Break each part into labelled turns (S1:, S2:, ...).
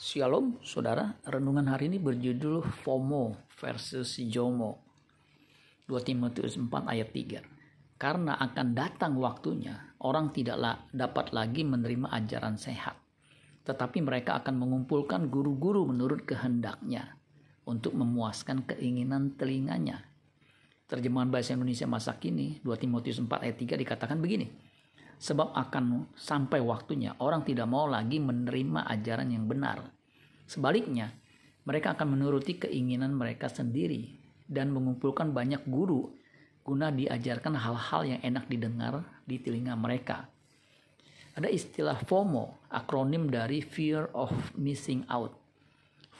S1: Shalom, saudara. Renungan hari ini berjudul FOMO versus JOMO. 2 Timotius 4 ayat 3. Karena akan datang waktunya, orang tidak dapat lagi menerima ajaran sehat. Tetapi mereka akan mengumpulkan guru-guru menurut kehendaknya untuk memuaskan keinginan telinganya. Terjemahan bahasa Indonesia masa kini, 2 Timotius 4 ayat 3 dikatakan begini. Sebab akan sampai waktunya orang tidak mau lagi menerima ajaran yang benar. Sebaliknya, mereka akan menuruti keinginan mereka sendiri dan mengumpulkan banyak guru guna diajarkan hal-hal yang enak didengar di telinga mereka. Ada istilah FOMO, akronim dari Fear of Missing Out.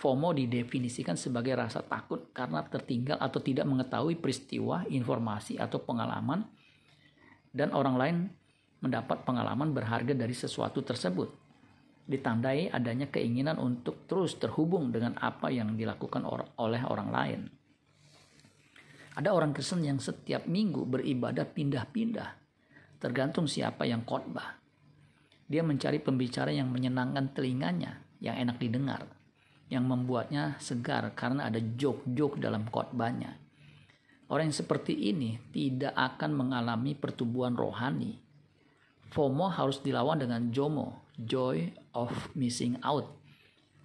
S1: FOMO didefinisikan sebagai rasa takut karena tertinggal atau tidak mengetahui peristiwa, informasi, atau pengalaman, dan orang lain mendapat pengalaman berharga dari sesuatu tersebut. Ditandai adanya keinginan untuk terus terhubung dengan apa yang dilakukan or oleh orang lain. Ada orang Kristen yang setiap minggu beribadah pindah-pindah, tergantung siapa yang khotbah. Dia mencari pembicara yang menyenangkan telinganya, yang enak didengar, yang membuatnya segar karena ada jok-jok dalam khotbahnya. Orang yang seperti ini tidak akan mengalami pertumbuhan rohani, FOMO harus dilawan dengan JOMO, joy of missing out.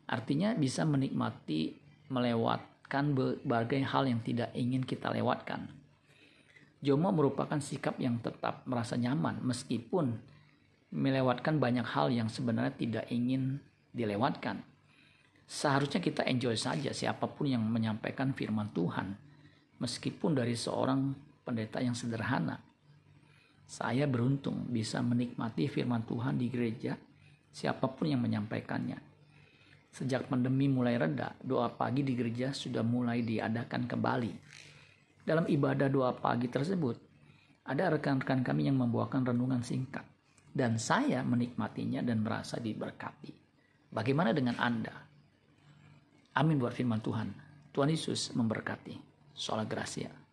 S1: Artinya bisa menikmati melewatkan berbagai hal yang tidak ingin kita lewatkan. JOMO merupakan sikap yang tetap merasa nyaman meskipun melewatkan banyak hal yang sebenarnya tidak ingin dilewatkan. Seharusnya kita enjoy saja siapa pun yang menyampaikan firman Tuhan, meskipun dari seorang pendeta yang sederhana saya beruntung bisa menikmati firman Tuhan di gereja, siapa pun yang menyampaikannya. Sejak pandemi mulai reda, doa pagi di gereja sudah mulai diadakan kembali. Dalam ibadah doa pagi tersebut, ada rekan-rekan kami yang membawakan renungan singkat, dan saya menikmatinya dan merasa diberkati. Bagaimana dengan Anda? Amin buat firman Tuhan. Tuhan Yesus memberkati. Soal Gracia.